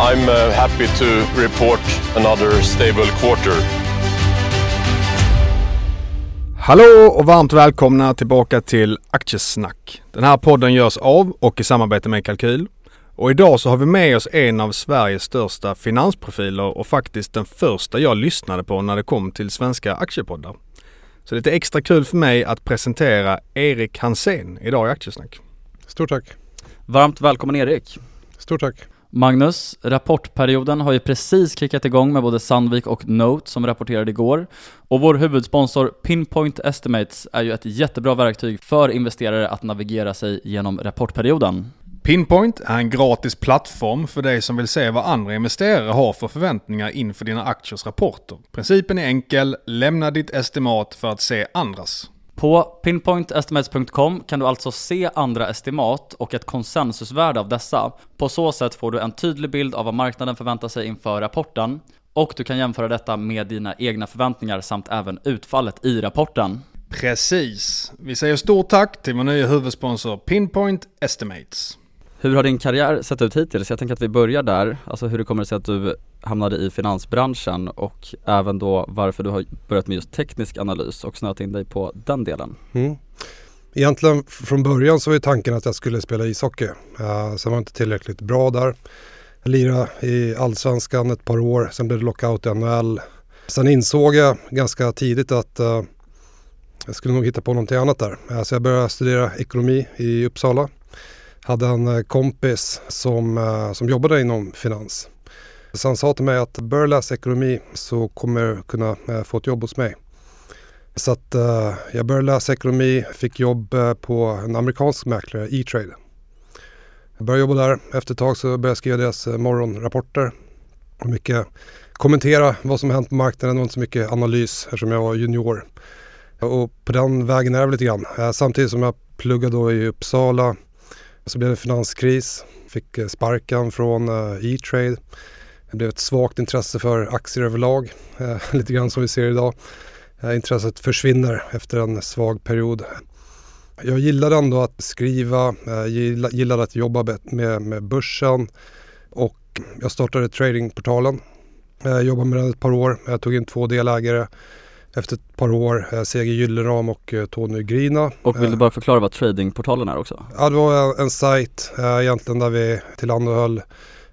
I'm uh, happy to report another stable quarter. Hallå och varmt välkomna tillbaka till Aktiesnack. Den här podden görs av och i samarbete med Kalkyl. Och idag så har vi med oss en av Sveriges största finansprofiler och faktiskt den första jag lyssnade på när det kom till svenska aktiepoddar. Så det är lite extra kul för mig att presentera Erik Hansén idag i Aktiesnack. Stort tack. Varmt välkommen Erik. Stort tack. Magnus, rapportperioden har ju precis kickat igång med både Sandvik och Note som rapporterade igår. Och vår huvudsponsor Pinpoint Estimates är ju ett jättebra verktyg för investerare att navigera sig genom rapportperioden. Pinpoint är en gratis plattform för dig som vill se vad andra investerare har för förväntningar inför dina aktiers rapporter. Principen är enkel, lämna ditt estimat för att se andras. På pinpointestimates.com kan du alltså se andra estimat och ett konsensusvärde av dessa. På så sätt får du en tydlig bild av vad marknaden förväntar sig inför rapporten och du kan jämföra detta med dina egna förväntningar samt även utfallet i rapporten. Precis. Vi säger stort tack till vår nya huvudsponsor Pinpoint Estimates. Hur har din karriär sett ut hittills? Jag tänker att vi börjar där, alltså hur det kommer sig att du hamnade i finansbranschen och även då varför du har börjat med just teknisk analys och snöat in dig på den delen. Mm. Egentligen från början så var ju tanken att jag skulle spela ishockey. Uh, sen var jag inte tillräckligt bra där. Jag lirade i allsvenskan ett par år, sen blev det lockout i NHL. Sen insåg jag ganska tidigt att uh, jag skulle nog hitta på någonting annat där. Uh, så jag började studera ekonomi i Uppsala hade en kompis som, som jobbade inom finans. Så han sa till mig att bör läsa ekonomi så kommer du kunna eh, få ett jobb hos mig. Så att eh, jag började läsa ekonomi, fick jobb eh, på en amerikansk mäklare, E-trade. Jag började jobba där. Efter ett tag så började jag skriva deras morgonrapporter. Och mycket kommentera vad som hänt på marknaden och inte så mycket analys eftersom jag var junior. Och på den vägen är det lite grann. Samtidigt som jag pluggade då i Uppsala så blev det finanskris, fick sparken från E-trade. Det blev ett svagt intresse för aktier överlag, eh, lite grann som vi ser idag. Intresset försvinner efter en svag period. Jag gillade ändå att skriva, gillade att jobba med, med börsen och jag startade tradingportalen. Jag jobbade med den ett par år. Jag tog in två delägare efter ett par år, eh, Seger Gyllenram och eh, Tony Grina. Och vill du bara förklara vad tradingportalen är också? Ja, det var en, en sajt eh, egentligen där vi tillhandahöll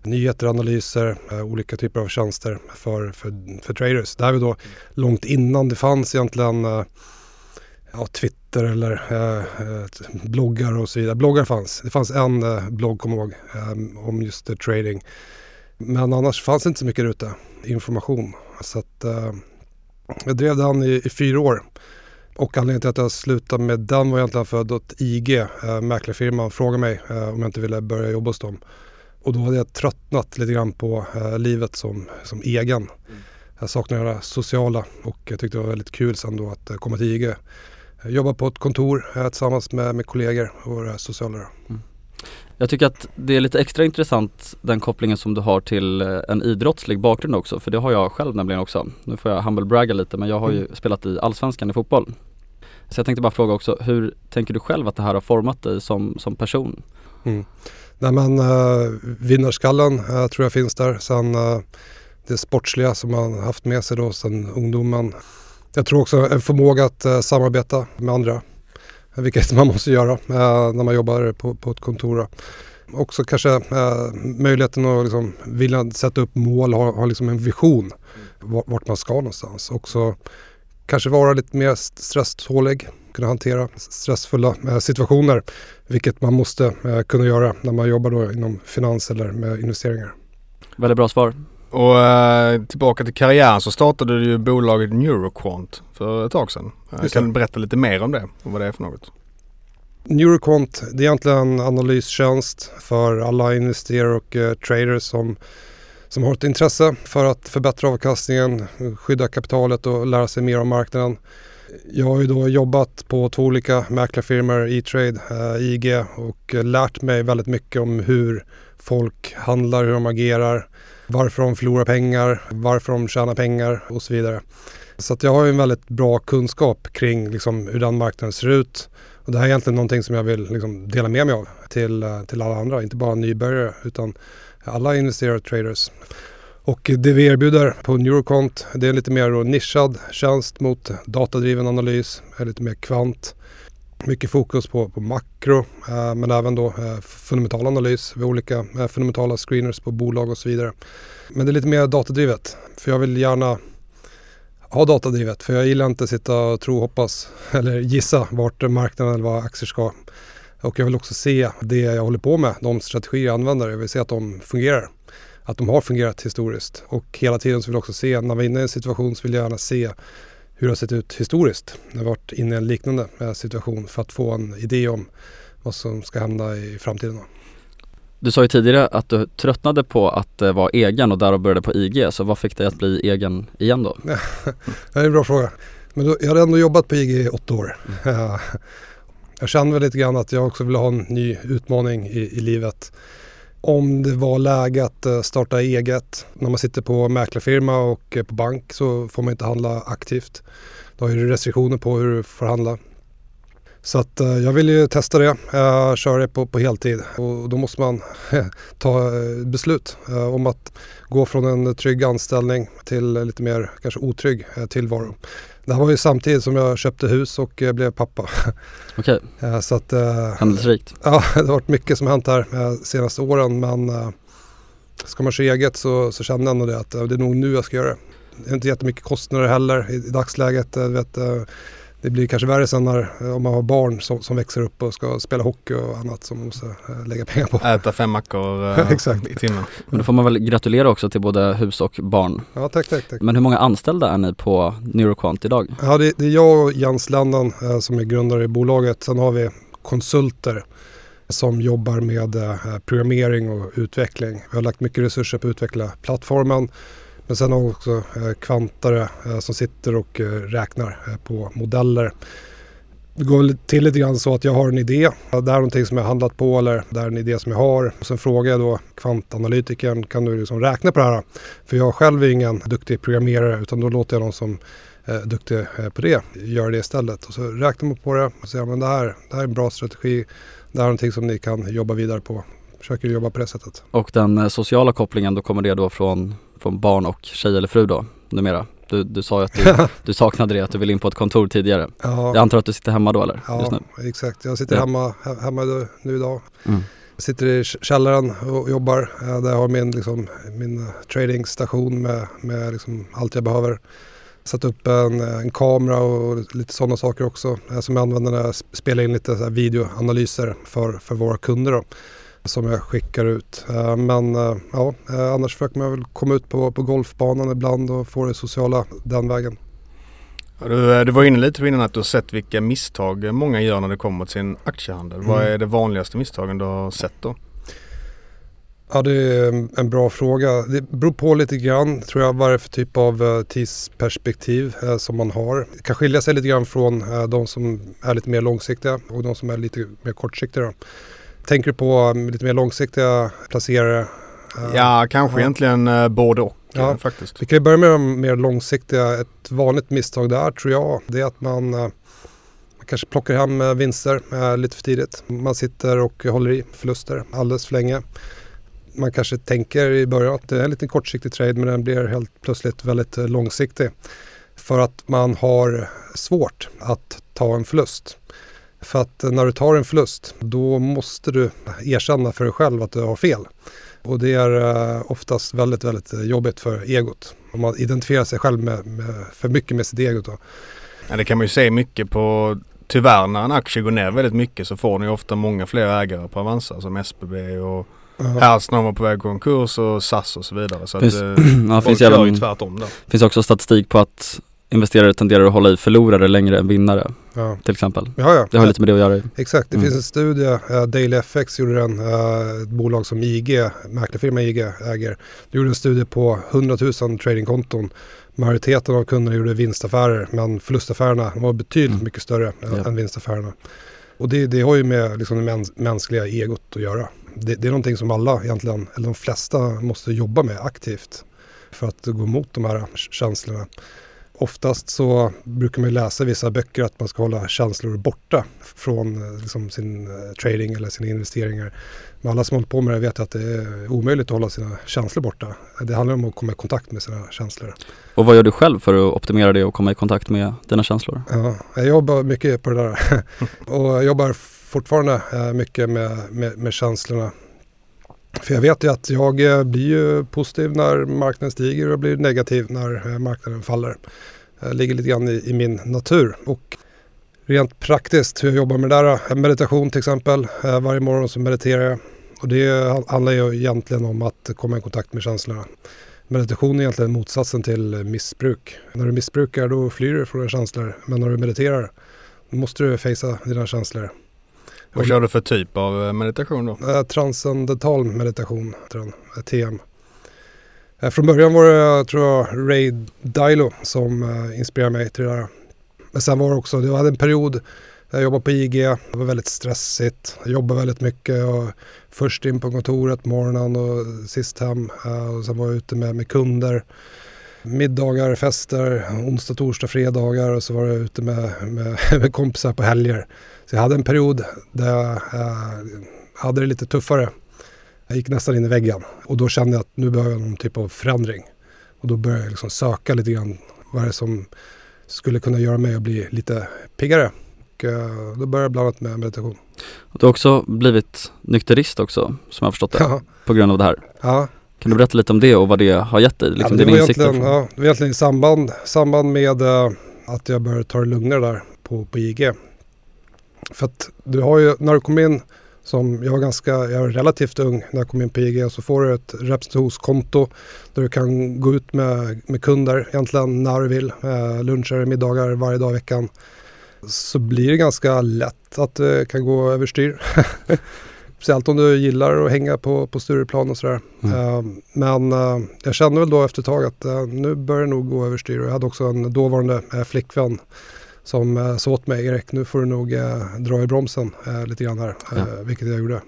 nyheter, analyser, eh, olika typer av tjänster för, för, för traders. Det här var då långt innan det fanns egentligen eh, ja, Twitter eller eh, eh, bloggar och så vidare. Bloggar fanns. Det fanns en eh, blogg, kommer jag ihåg, eh, om just eh, trading. Men annars fanns det inte så mycket ute, information. Så att jag drev den i, i fyra år. Och anledningen till att jag slutade med den var egentligen för att IG, eh, mäklarfirman, frågade mig om jag inte ville börja jobba hos dem. Och då hade jag tröttnat lite grann på äh, livet som, som egen. Mm. Jag saknade det sociala och jag tyckte det var väldigt kul sen då att komma till IG. Jag jobbade på ett kontor tillsammans med, med kollegor och det sociala. Mm. Jag tycker att det är lite extra intressant den kopplingen som du har till eh, en idrottslig bakgrund också för det har jag själv nämligen också. Nu får jag humble bragga lite men jag har ju mm. spelat i Allsvenskan i fotboll. Så jag tänkte bara fråga också, hur tänker du själv att det här har format dig som, som person? Mm. Nej men äh, vinnarskallen äh, tror jag finns där. Sen äh, det sportsliga som man haft med sig då sen ungdomen. Jag tror också en förmåga att äh, samarbeta med andra vilket man måste göra när man jobbar på, på ett kontor. också kanske eh, möjligheten att liksom vilja sätta upp mål, ha, ha liksom en vision vart man ska någonstans. Också kanske vara lite mer stresstålig, kunna hantera stressfulla eh, situationer, vilket man måste eh, kunna göra när man jobbar då inom finans eller med investeringar. Väldigt bra svar. Och eh, tillbaka till karriären så startade du ju bolaget Neuroquant för ett tag sedan. Eh, kan du berätta lite mer om det och vad det är för något? Neuroquant, det är egentligen en analystjänst för alla investerare och eh, traders som, som har ett intresse för att förbättra avkastningen, skydda kapitalet och lära sig mer om marknaden. Jag har ju då jobbat på två olika mäklarfirmor, E-trade, eh, IG och lärt mig väldigt mycket om hur folk handlar, hur de agerar, varför de förlorar pengar, varför de tjänar pengar och så vidare. Så att jag har ju en väldigt bra kunskap kring liksom, hur den marknaden ser ut. Och det här är egentligen någonting som jag vill liksom, dela med mig av till, eh, till alla andra, inte bara nybörjare utan alla investerare och traders. Och det vi erbjuder på Neurocont det är en lite mer nischad tjänst mot datadriven analys, lite mer kvant. Mycket fokus på, på makro eh, men även då eh, fundamental analys vid olika eh, fundamentala screeners på bolag och så vidare. Men det är lite mer datadrivet för jag vill gärna ha datadrivet för jag gillar inte att sitta och tro, hoppas eller gissa vart marknaden eller vad aktier ska. Och jag vill också se det jag håller på med, de strategier jag använder. Jag vill se att de fungerar. Att de har fungerat historiskt. Och hela tiden så vill jag också se, när vi är inne i en situation så vill jag gärna se hur det har sett ut historiskt. När vi varit inne i en liknande eh, situation för att få en idé om vad som ska hända i framtiden. Du sa ju tidigare att du tröttnade på att eh, vara egen och därav började på IG. Så vad fick dig att bli egen igen då? det är en bra fråga. Men då, jag hade ändå jobbat på IG i åtta år. Mm. jag kände väl lite grann att jag också ville ha en ny utmaning i, i livet om det var läge att eh, starta eget. När man sitter på mäklarfirma och eh, på bank så får man inte handla aktivt. Då har du restriktioner på hur du får handla. Så att eh, jag vill ju testa det, köra det på, på heltid och då måste man ta beslut om att gå från en trygg anställning till lite mer kanske otrygg tillvaro. Det här var ju samtidigt som jag köpte hus och blev pappa. Okej, okay. så att, Händelserikt. Ja, det har varit mycket som hänt här de senaste åren men ska man köra eget så, så känner jag ändå det att det är nog nu jag ska göra det. Det är inte jättemycket kostnader heller i, i dagsläget. Vet, det blir kanske värre sen när, eh, om man har barn som, som växer upp och ska spela hockey och annat som man måste äh, lägga pengar på. Äta fem mackor äh, i timmen. Men då får man väl gratulera också till både hus och barn. Ja, tack, tack, tack. Men hur många anställda är ni på Neuroquant idag? Ja, det, det är jag och Jens Lennon äh, som är grundare i bolaget. Sen har vi konsulter som jobbar med programmering och utveckling. Vi har lagt mycket resurser på att utveckla plattformen men sen har vi också eh, kvantare eh, som sitter och eh, räknar på modeller. Det går väl till lite grann så att jag har en idé. Det här är någonting som jag handlat på eller det här är en idé som jag har. Och sen frågar jag då kvantanalytikern, kan du liksom räkna på det här? För jag själv är ingen duktig programmerare utan då låter jag någon som är duktig på det göra det istället. Och så räknar man på det och säger men det här, det här är en bra strategi. Det här är någonting som ni kan jobba vidare på. Försöker jobba på det sättet. Och den sociala kopplingen, då kommer det då från från barn och tjej eller fru då numera? Du, du sa ju att du, du saknade det, att du ville in på ett kontor tidigare. Ja. Jag antar att du sitter hemma då eller? Ja, exakt. Jag sitter ja. hemma, hemma nu idag. Mm. Jag sitter i källaren och jobbar. Där jag har min, liksom, min tradingstation med, med liksom allt jag behöver. Satt upp en, en kamera och lite sådana saker också som jag använder när jag spelar in lite videoanalyser för, för våra kunder. Då som jag skickar ut. Eh, men eh, ja, eh, annars försöker man väl komma ut på, på golfbanan ibland och få det sociala den vägen. Du, du var inne lite på innan att du har sett vilka misstag många gör när det kommer till sin aktiehandel. Mm. Vad är det vanligaste misstagen du har sett då? Ja det är en bra fråga. Det beror på lite grann tror jag vad det är för typ av tidsperspektiv som man har. Det kan skilja sig lite grann från de som är lite mer långsiktiga och de som är lite mer kortsiktiga. Tänker du på um, lite mer långsiktiga placerare? Uh, ja, kanske ja. egentligen uh, både och ja. faktiskt. Vi kan ju börja med de mer långsiktiga. Ett vanligt misstag där tror jag det är att man uh, kanske plockar hem vinster lite för tidigt. Man sitter och håller i förluster alldeles för länge. Man kanske tänker i början att det är en liten kortsiktig trade men den blir helt plötsligt väldigt långsiktig. För att man har svårt att ta en förlust. För att när du tar en förlust då måste du erkänna för dig själv att du har fel. Och det är eh, oftast väldigt, väldigt jobbigt för egot. Om man identifierar sig själv med, med för mycket med sitt ego. Då. Ja, det kan man ju se mycket på Tyvärr när en aktie går ner väldigt mycket så får ni ofta många fler ägare på Avanza som SBB och Hertz när var på väg konkurs och SAS och så vidare. Så finns, att, ja, folk finns gör även, ju tvärtom där. finns också statistik på att investerare tenderar att hålla i förlorare längre än vinnare Ja. till exempel. Ja, ja. Det har lite med det att göra. Exakt, det Mm. finns en studie, uh, DailyFX gjorde den, uh, ett bolag som IG, mäklarfirma IG äger, de gjorde en studie på 100 000 tradingkonton. Majoriteten av kunderna gjorde vinstaffärer men förlustaffärerna var betydligt Mm. mycket större än, Ja. än vinstaffärerna. Och det, det har ju med liksom det mäns mänskliga egot att göra. Det, det är någonting som alla egentligen, eller de flesta måste jobba med aktivt för att gå emot de här känslorna. Oftast så brukar man läsa vissa böcker att man ska hålla känslor borta från eh, liksom, sin eh, trading eller sina investeringar. Men alla som håller på med det vet att det är omöjligt att hålla sina känslor borta. Det handlar om att komma i kontakt med sina känslor. Och vad gör du själv för att optimera det och komma i kontakt med dina känslor? Ja, jag jobbar mycket på det där. och jag jobbar fortfarande eh, mycket med, med, med känslorna. För jag vet ju att jag eh, blir ju positiv när marknaden stiger och jag blir negativ när eh, marknaden faller. Det ligger lite grann i, i min natur. Och rent praktiskt hur jag jobbar med det där. Meditation till exempel. Varje morgon så mediterar jag. Och det handlar ju egentligen om att komma i kontakt med känslorna. Meditation är egentligen motsatsen till missbruk. När du missbrukar då flyr du från dina känslor. Men när du mediterar då måste du facea dina känslor. Vad kör du för typ av eh, meditation då? Eh, transcendental meditation, TM. Eh, från början var det, tror jag, Ray Dilo som inspirerade mig till det där. Men sen var det också, det hade en period där jag jobbade på IG, det var väldigt stressigt, jag jobbade väldigt mycket och först in på kontoret morgonen och sist hem. Och sen var jag ute med, med kunder, middagar, fester, onsdag, torsdag, fredagar och så var jag ute med, med, med kompisar på helger. Så jag hade en period där jag eh, hade det lite tuffare. Jag gick nästan in i väggen och då kände jag att nu behöver jag någon typ av förändring. Och då började jag liksom söka lite grann vad är det som skulle kunna göra mig att bli lite piggare. Och eh, då började jag bland annat med meditation. Du har också blivit nykterist också, som jag har förstått det, Ja, på grund av det här. ja. Kan du berätta lite om det och vad det har gett dig? ja, Liksom men det, var egentligen, ja, det var egentligen i samband, samband med eh, att jag började ta det lugnare där på, på IG. För att du har ju, när du kom in som, jag var ganska, jag var relativt ung när jag kom in på IG så får du ett representationskonto där du kan gå ut med, med kunder egentligen när du vill. Eh, luncher, middagar varje dag i veckan. Så blir det ganska lätt att det kan gå överstyr. Speciellt om du gillar att hänga på, på Stureplan och sådär. Mm. Eh, men eh, jag kände väl då efter ett tag att eh, nu börjar det nog gå överstyr. Jag hade också en dåvarande flickvän som eh, sa åt mig, Erik nu får du nog dra i bromsen lite grann här. Ja. vilket jag gjorde.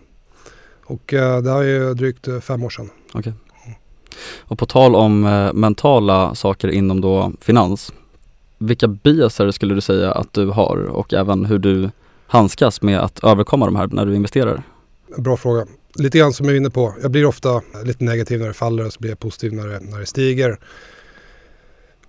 Och det här är ju drygt fem år sedan. Okej. Och på tal om mentala saker inom då finans. Vilka biaser skulle du säga att du har och även hur du handskas med att överkomma de här när du investerar? Bra fråga. Lite grann som jag är inne på. Jag blir ofta lite negativ när det faller och så blir jag positiv när det, när det stiger.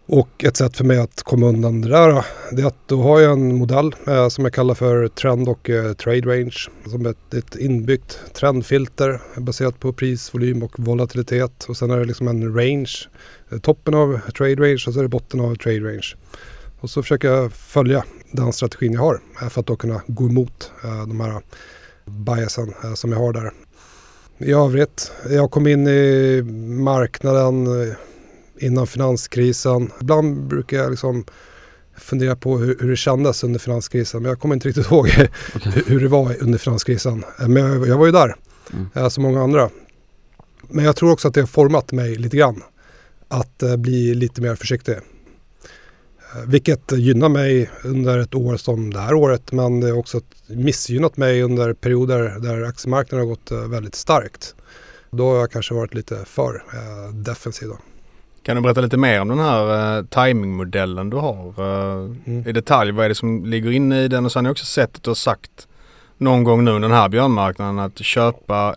Och ett sätt för mig att komma undan det där det är att då har jag en modell eh, som jag kallar för trend och eh, trade range. Som ett, ett inbyggt trendfilter baserat på pris, volym och volatilitet. Och sen är det liksom en range. Eh, toppen av trade range och så är det botten av trade range. Och så försöker jag följa den strategin jag har eh, för att då kunna gå emot eh, de här biasen som jag har där. I övrigt, jag kom in i marknaden eh, innan finanskrisen. Ibland brukar jag liksom fundera på hur, hur det kändes under finanskrisen. Men jag kommer inte riktigt ihåg hur, hur det var under finanskrisen. Eh, Men jag, jag var ju där, Mm. eh, som många andra. Men jag tror också att det har format mig lite grann. Att bli lite mer försiktig. Eh, Vilket gynnar mig under ett år som det här året. Men det har också missgynnat mig under perioder där aktiemarknaden har gått eh, väldigt starkt. Då har jag kanske varit lite för eh, defensiv. Då. Kan du berätta lite mer om den här uh, timingmodellen du har? eh, Mm. I detalj, vad är det som ligger inne i den? Och sen har jag också sett att du har sagt någon gång nu under den här björnmarknaden att köpa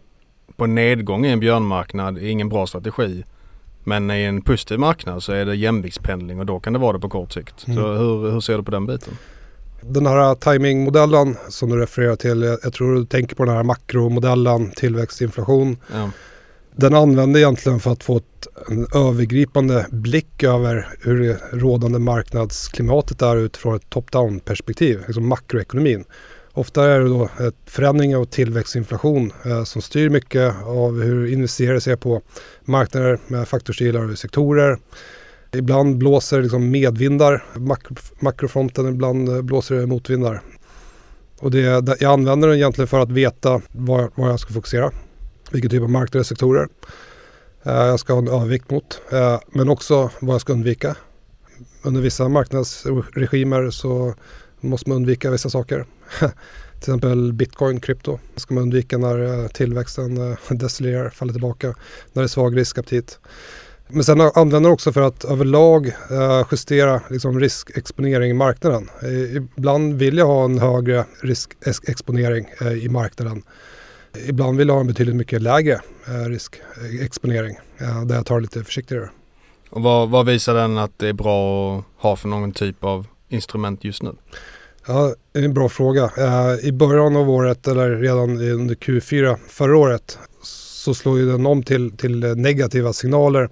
på nedgång i en björnmarknad är ingen bra strategi. Men i en positiv marknad så är det jämviktspendling och då kan det vara det på kort sikt. Mm. Så hur, hur ser du på den biten? Den här timingmodellen som du refererar till, jag tror du tänker på den här makromodellen, tillväxt, inflation. Ja. Den använder egentligen för att få ett, en övergripande blick över hur det rådande marknadsklimatet är utifrån ett top-down perspektiv, liksom makroekonomin. Ofta är det då ett förändring av tillväxtinflation eh, som styr mycket av hur investerare ser på marknader med faktorsdelar och sektorer. Ibland blåser liksom medvindar, makro, makrofronten, ibland eh, blåser det motvindar. Och det, jag använder den egentligen för att veta var, var jag ska fokusera, vilken typ av marknader och sektorer eh, jag ska ha en övervikt mot, eh, men också vad jag ska undvika. Under vissa marknadsregimer så måste man undvika vissa saker. Till exempel bitcoin, krypto. ska man undvika när eh, tillväxten eh, decelererar, faller tillbaka, när det är svag riskaptit. Men sen använder också för att överlag eh, justera liksom, riskexponering i marknaden. Ibland vill jag ha en högre riskexponering i marknaden. Ibland vill jag ha en betydligt mycket lägre riskexponering där jag tar lite försiktigare. Och vad, vad visar den att det är bra att ha för någon typ av instrument just nu? Ja, det är en bra fråga. Eh, I början av året eller redan under Q4 förra året så slår ju den om till, till negativa signaler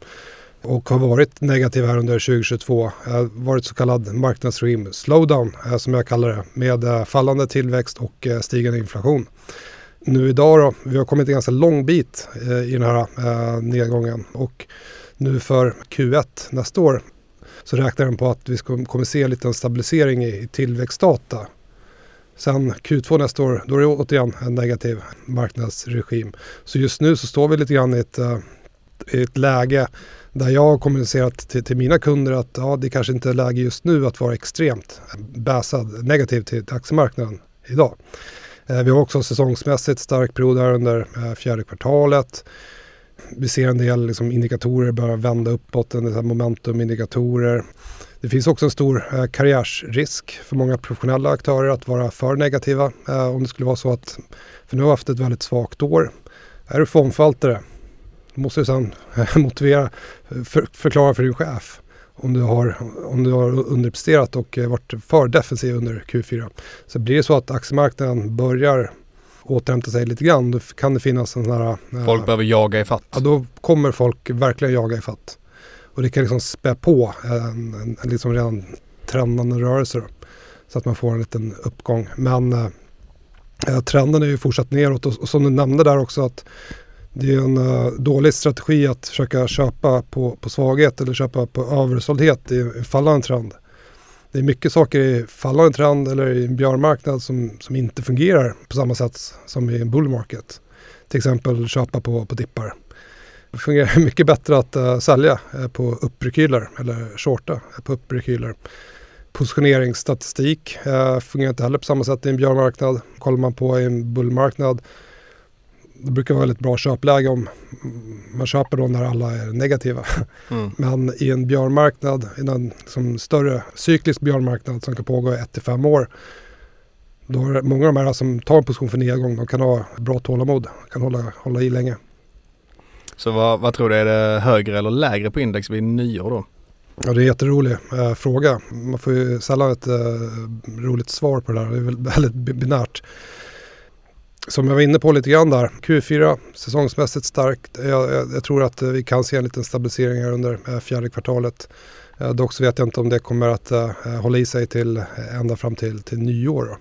och har varit negativ här under 2022. Det har varit så kallad marknadsregim slowdown eh, som jag kallar det med eh, fallande tillväxt och stigande inflation. Nu idag då, vi har kommit en ganska lång bit i den här nedgången och nu för Q1 nästa år så räknar den på att vi kommer se en liten stabilisering i tillväxtdata. Sen Q2 nästa år, då är det återigen en negativ marknadsregim. Så just nu så står vi lite grann i ett, eh, i ett läge där jag har kommunicerat till, till, mina kunder att ja, det kanske inte är läge just nu att vara extremt bäsad negativ till, till aktiemarknaden idag. Eh, vi har också säsongsmässigt stark period här under eh, fjärde kvartalet vi ser en del liksom, indikatorer börja vända uppåt, momentumindikatorer. Det finns också en stor eh, karriärsrisk för många professionella aktörer att vara för negativa. Eh, om det skulle vara så att, för nu har vi haft ett väldigt svagt år. Är du fondförvaltare, då måste du sedan eh, motivera, eh, för, förklara för din chef om du har, om du har underpresterat och eh, varit för defensiv under Q4. Så blir det så att aktiemarknaden börjar återhämta sig lite grann, då kan det finnas en sån här... Eh, folk behöver jaga i fatt. Ja, då kommer folk verkligen jaga i fatt. Och det kan liksom spä på en, en, en liksom redan trendande rörelse. Då, så att man får en liten uppgång. Men eh, trenden är ju fortsatt neråt och, och som du nämnde där också att det är en uh, dålig strategi att försöka köpa på, på svaghet eller köpa på översåldhet i en fallande trend det är mycket saker i fallande trend eller i en björnmarknad som, som inte fungerar på samma sätt som i en bull market. Till exempel köpa på, på dippar. Det fungerar mycket bättre att uh, sälja uh, på upprekyler eller shorta uh, på upprekyler. Positioneringsstatistik uh, fungerar inte heller på samma sätt i en björnmarknad. Kollar man på en bullmarknad det brukar vara ett bra köpläge om man köper då när alla är negativa. Mm. Men i en björnmarknad, i en liksom större cyklisk björnmarknad som kan pågå 1-5 år, då är det många av de här som tar en position för nedgång, de kan ha bra tålamod, kan hålla, hålla i länge. Så vad, vad tror du, är det högre eller lägre på index vid nyår då? Ja, det är en jätterolig eh, fråga. Man får ju sällan ett eh, roligt svar på det där. Det är väldigt binärt som jag var inne på lite grann där, Q4 säsongsmässigt starkt. Eh, jag, jag, jag, tror att eh, vi kan se en liten stabilisering här under eh, fjärde kvartalet. Dock så vet jag inte om det kommer att hålla i sig till ända fram till, till nyår.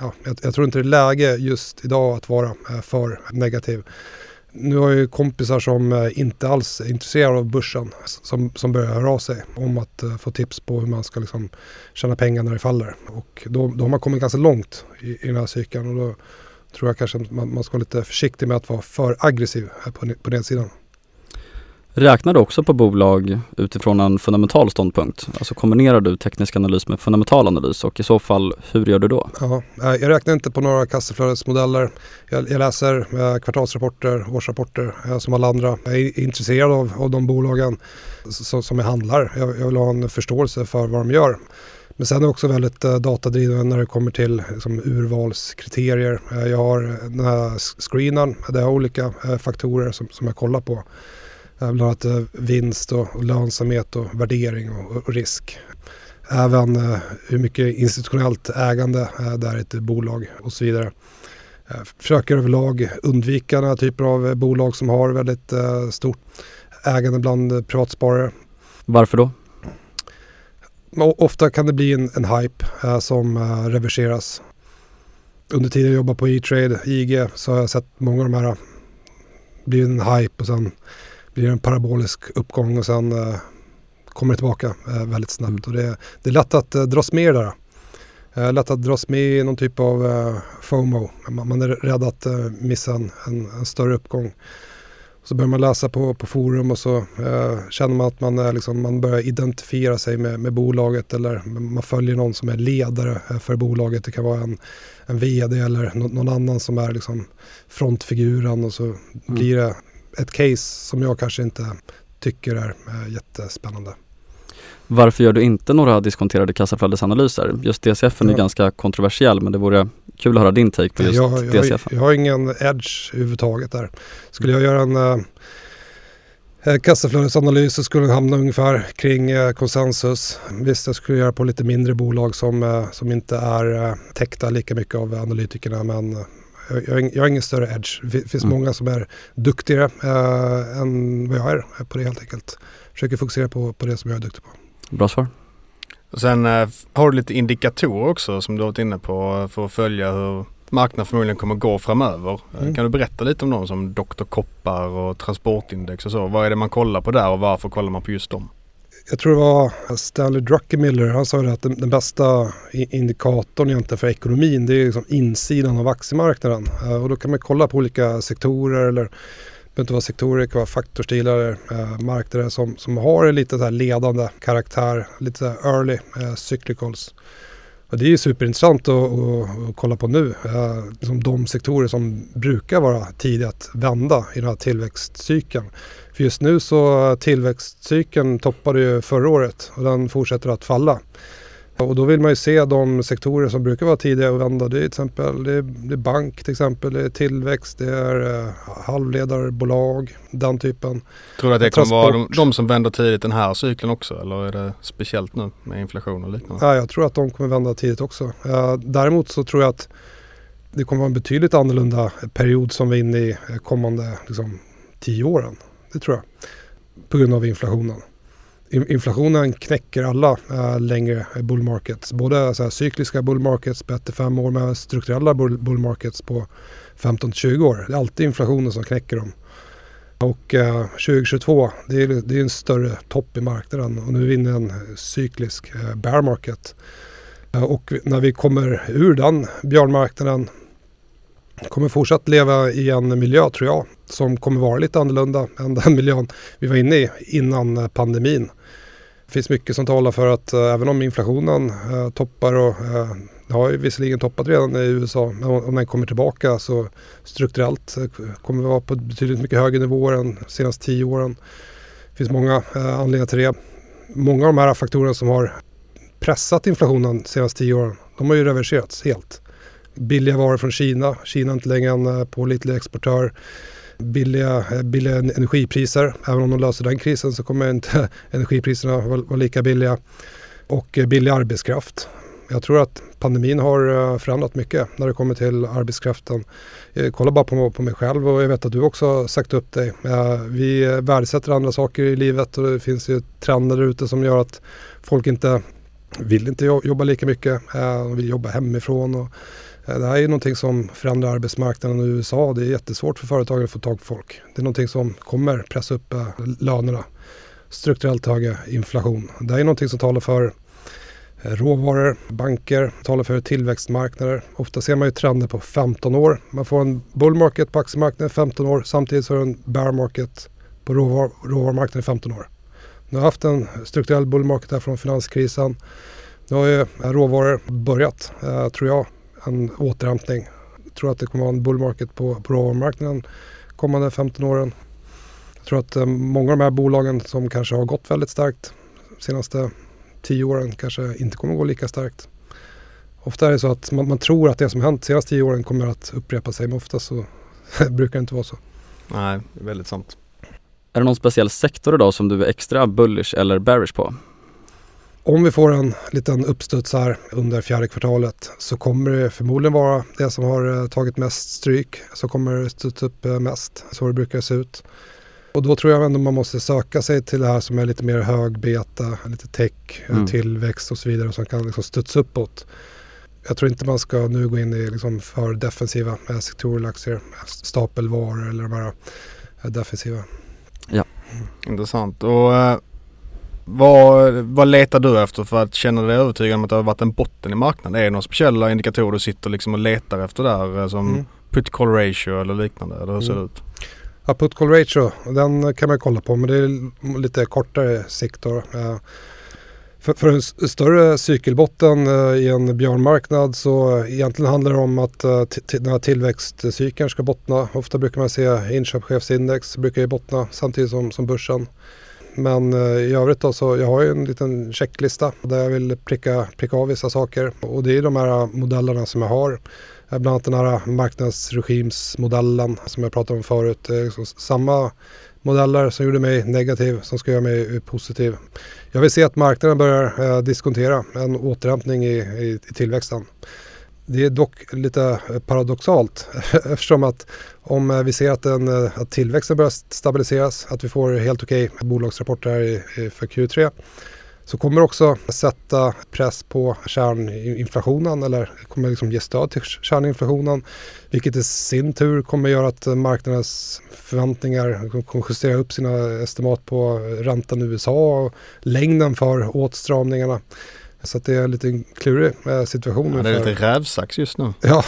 Ja, jag, jag, tror inte det är läge just idag att vara för negativ. Nu har jag ju kompisar som inte alls är intresserade av börsen som, som börjar höra av sig om att få tips på hur man ska liksom tjäna pengar när det faller. Och då, då har man kommit ganska långt i, i den här cykeln. Och då, tror jag kanske man, man ska vara lite försiktig med att vara för aggressiv här på, på nedsidan. Räknar du också på bolag utifrån en fundamental ståndpunkt? Alltså kombinerar du teknisk analys med fundamental analys och i så fall hur gör du då? Ja, jag räknar inte på några kassaflödesmodeller. Jag, jag läser eh, kvartalsrapporter, årsrapporter eh, som alla andra. Jag är intresserad av, av de bolagen som, som jag handlar. Jag, jag vill ha en förståelse för vad de gör. Men sen är jag också väldigt eh, datadriven när det kommer till liksom, urvalskriterier. Eh, jag har eh, den här screenen där jag har olika faktorer som, som jag kollar på. Bland annat vinst och, och, lönsamhet och värdering och, och risk. Även eh, hur mycket institutionellt ägande eh, det är i ett bolag och så vidare. Jag försöker överlag undvika den här typen av bolag som har väldigt stort ägande bland privatsparare. Varför då? Ofta kan det bli en, en hype som reverseras. Under tiden jag jobbade på E-trade, IG, så har jag sett många av de här bli en hype och sen blir det en parabolisk uppgång och sen kommer tillbaka eh, väldigt snabbt. Mm. Och det, det, är lätt att eh, dras med det där. Eh, lätt att dras med i någon typ av eh, FOMO. Man, man, är rädd att eh, missa en, en, en, större uppgång. Så börjar man läsa på, på forum och så eh, känner man att man, är liksom, man börjar identifiera sig med, med bolaget eller man följer någon som är ledare eh, för bolaget. Det kan vara en, en vd eller no, någon annan som är liksom frontfiguren och så mm. blir det ett case som jag kanske inte tycker är eh, jättespännande. Varför gör du inte några diskonterade kassaflödesanalyser? Just DCF ja. är ganska kontroversiell men det vore kul att höra din take på just jag, jag, DCF. Jag, jag har ingen edge överhuvudtaget där. Skulle jag göra en eh, eh, kassaflödesanalys så skulle den hamna ungefär kring eh, konsensus. Visst, jag skulle göra på lite mindre bolag som, eh, som inte är eh, täckta lika mycket av analytikerna men jag, jag, jag har ingen större edge. Det finns mm. många som är duktigare eh, än vad jag är på det helt enkelt. Försöker fokusera på, på det som jag är duktig på. Bra svar. Och sen eh, har du lite indikatorer också som du har varit inne på för att följa hur marknaden förmodligen kommer gå framöver. Eh, mm. Kan du berätta lite om dem som Dr. Koppar och Transportindex och så? Vad är det man kollar på där och varför kollar man på just dem? jag tror det var Stanley Druckenmiller, han sa att den, den, bästa indikatorn egentligen för ekonomin det är liksom insidan av aktiemarknaden. Och då kan man kolla på olika sektorer eller behöver inte vara sektorer, det kan vara faktorstilar eh, marknader som, som har en lite så ledande karaktär, lite så early eh, cyclicals. Och det är ju superintressant att, att, att kolla på nu. Eh, liksom de sektorer som brukar vara tidiga att vända i den här tillväxtcykeln. För just nu så eh, tillväxtcykeln toppade ju förra året och den fortsätter att falla. Och då vill man ju se de sektorer som brukar vara tidiga att vända. Det är till exempel det är, det är bank till exempel, det är tillväxt, det är uh, halvledarbolag, den typen. Tror du att det kommer vara de, de, som vänder tidigt den här cykeln också eller är det speciellt nu med inflation och liknande? Ja, jag tror att de kommer vända tidigt också. Uh, däremot så tror jag att det kommer vara en betydligt annorlunda period som vi är inne i kommande liksom, tio åren. Det tror jag. På grund av inflationen. Inflationen knäcker alla äh, längre bull markets. Både så här, cykliska bull markets på 1-5 år med strukturella bull, bull markets på 15-20 år. Det är alltid inflationen som knäcker dem. Och eh, 2022, det är, det är en större topp i marknaden och nu är vi inne i en cyklisk eh, bear market. Eh, och när vi kommer ur den björnmarknaden kommer fortsatt leva i en miljö tror jag som kommer vara lite annorlunda än den miljön vi var inne i innan eh, pandemin. Det finns mycket som talar för att eh, även om inflationen eh, toppar och det har ju visserligen toppat redan i USA men om den kommer tillbaka så strukturellt kommer vi vara på betydligt mycket högre nivåer än de senaste tio åren. Det finns många anledningar till det. Många av de här faktorerna som har pressat inflationen de senaste tio åren de har ju reverserats helt billiga varor från Kina. Kina är inte längre en eh, pålitlig exportör. Billiga, eh, billiga energipriser. Även om de löser den krisen så kommer inte energipriserna vara lika billiga. Och eh, billig arbetskraft. Jag tror att pandemin har förändrat mycket när det kommer till arbetskraften. Kolla bara på, på mig själv och jag vet att du också har sagt upp dig. Vi värdesätter andra saker i livet och det finns ju trender där ute som gör att folk inte vill inte jobba lika mycket. De vill jobba hemifrån. Och Eh, det här är någonting som förändrar arbetsmarknaden i USA. Det är jättesvårt för företagen att få tag på folk. Det är någonting som kommer pressa upp eh, lönerna. Strukturellt höga inflation. Det här är någonting som talar för eh, råvaror, banker, talar för tillväxtmarknader. Ofta ser man ju trender på 15 år. Man får en bull market på aktiemarknaden 15 år samtidigt så är det en bear market på råvar, råvarumarknaden i 15 år. Nu har haft en strukturell bull market här från finanskrisen. Nu har ju råvaror börjat, tror jag, en återhämtning. Jag tror att det kommer att vara en bull market på, på råvarumarknaden kommande 15 åren. Jag tror att eh, många av de här bolagen som kanske har gått väldigt starkt de senaste 10 åren kanske inte kommer att gå lika starkt. Ofta är det så att man, man tror att det som hänt de senaste 10 åren kommer att upprepa sig men ofta så brukar det inte vara så. Nej, det är väldigt sant. Är det någon speciell sektor idag som du är extra bullish eller bearish på? Om vi får en liten uppstuds här under fjärde kvartalet så kommer det förmodligen vara det som har tagit mest stryk som kommer studsa upp mest. Så det brukar se ut. Och då tror jag ändå man måste söka sig till det här som är lite mer högbeta, lite tech, mm. tillväxt och så vidare som kan liksom studsa uppåt. Jag tror inte man ska nu gå in i liksom för defensiva sektorer, aktier, stapelvaror eller de här defensiva. Ja. Mm. Intressant. Och eh, vad, vad letar du efter för att känna dig övertygad om att det har varit en botten i marknaden? Är det några speciella indikatorer du sitter liksom och letar efter där eh, som mm. put call ratio eller liknande? Eller hur ser mm. det ut? Ja, put call ratio, den kan man kolla på men det är lite kortare sikt då. För, för en större cykelbotten eh, i en björnmarknad så egentligen handlar det om att eh, den här tillväxtcykeln ska bottna. Ofta brukar man se inköpschefsindex brukar ju bottna samtidigt som, som börsen. Men eh, i övrigt då så jag har ju en liten checklista där jag vill pricka, pricka av vissa saker och det är de här eh, modellerna som jag har. Eh, bland annat den här marknadsregimsmodellen som jag pratade om förut. Det är liksom samma modeller som gjorde mig negativ som ska göra mig positiv. Jag vill se att marknaden börjar diskontera en återhämtning i, i, i tillväxten. Det är dock lite eh, paradoxalt eftersom att om eh, vi ser att, den, eh, att tillväxten börjar stabiliseras, att vi får helt okej bolagsrapporter här i, för Q3 så kommer det också sätta press på kärninflationen eller kommer liksom ge stöd till kärninflationen. Vilket i sin tur kommer göra att marknadens förväntningar kommer justera upp sina estimat på räntan i USA och längden för åtstramningarna. Så det är en lite klurig eh, situation. Ja, det är lite rävsax just nu. Ja,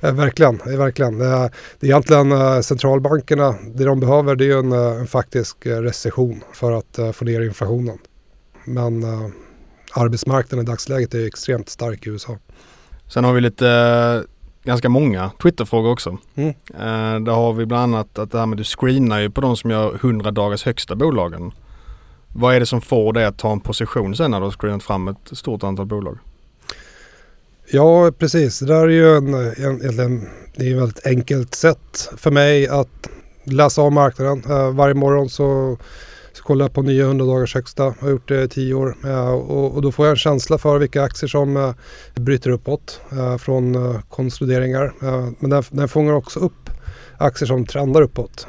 verkligen. verkligen. Det är egentligen eh, centralbankerna, det de behöver det är en, eh, en faktisk recession för att få ner inflationen. Men uh, arbetsmarknaden i dagsläget är extremt stark i USA. Sen har vi lite ganska många Twitterfrågor också. Mm. Uh, där har vi bland annat att det här med du screenar ju på de som gör 100 dagars högsta bolagen. Vad är det som får dig att ta en position sen när du har screenat fram ett stort antal bolag? Ja, precis. Det där är ju en, en, en, det är ett väldigt enkelt sätt för mig att läsa av marknaden. Uh, varje morgon så så kollar jag på nya 100 dagars högsta, jag har gjort det i tio år Uh, och, och, då får jag en känsla för vilka aktier som uh, bryter uppåt från konsolideringar. Men den, den fångar också upp aktier som trendar uppåt.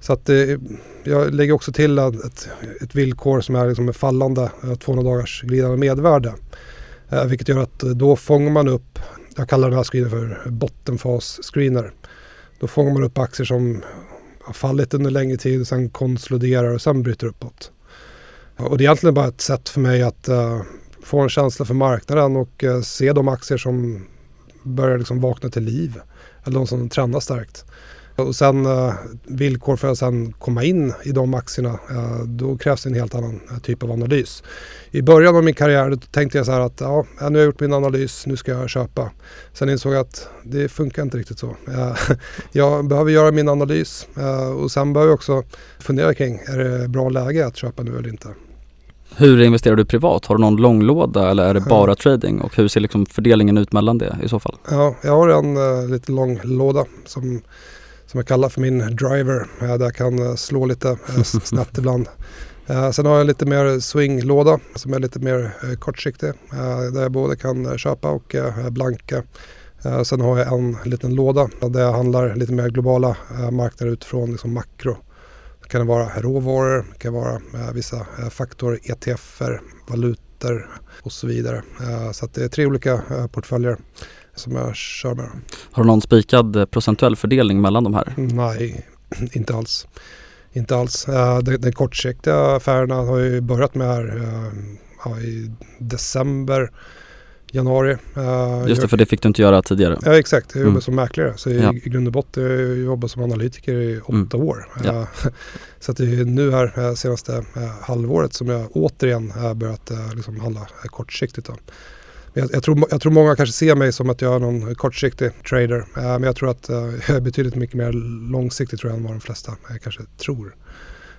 Så att eh, jag lägger också till ett, ett villkor som är liksom fallande 200 dagars glidande medvärde. Eh, vilket gör att eh, då fångar man upp, jag kallar den här screenen för bottenfas-screener. Då fångar man upp aktier som har fallit under längre tid, sen konsoliderar och sen bryter uppåt. Och det är egentligen bara ett sätt för mig att eh, få en känsla för marknaden och eh, se de aktier som börjar liksom vakna till liv. Eller de som trendar starkt. Och sen uh, villkor för att sen komma in i de aktierna, uh, då krävs en helt annan uh, typ av analys. I början av min karriär tänkte jag så här att ja, nu har jag gjort min analys, nu ska jag köpa. Sen insåg jag att det funkar inte riktigt så. jag behöver göra min analys och sen behöver jag också fundera kring, är det bra läge att köpa nu eller inte? Hur investerar du privat? Har du någon långlåda eller är det bara trading? Och hur ser liksom fördelningen ut mellan det i så fall? Ja, jag har en uh, lite lång låda som som jag kallar för min driver. Där jag kan eh, slå lite eh, snabbt ibland. Eh, sen har jag lite mer swinglåda som är lite mer kortsiktig. Där jag både kan köpa och blanka. Sen har jag en liten låda där jag handlar lite mer globala marknader utifrån liksom makro. Det kan vara råvaror, det kan vara vissa faktorer, ETFer, valutor och så vidare. Så det är tre olika portföljer som jag kör med. Har du någon spikad eh, procentuell fördelning mellan de här? Nej, inte alls. Inte alls. Den, den kortsiktiga affärerna har ju börjat med här uh, i december, januari. Just det, för det fick du inte göra tidigare. Ja, exakt. Jag jobbar mm. som mäklare. Så ja. i, grund och botten har jag jobbat som analytiker i åtta mm. år. Ja. så att det är nu här senaste halvåret som jag återigen börjat liksom handla kortsiktigt. Då. Jag, jag, tror, jag tror många kanske ser mig som att jag är någon kortsiktig trader. Eh, men jag tror att eh, jag är betydligt mycket mer långsiktig tror jag än vad de flesta eh, kanske tror.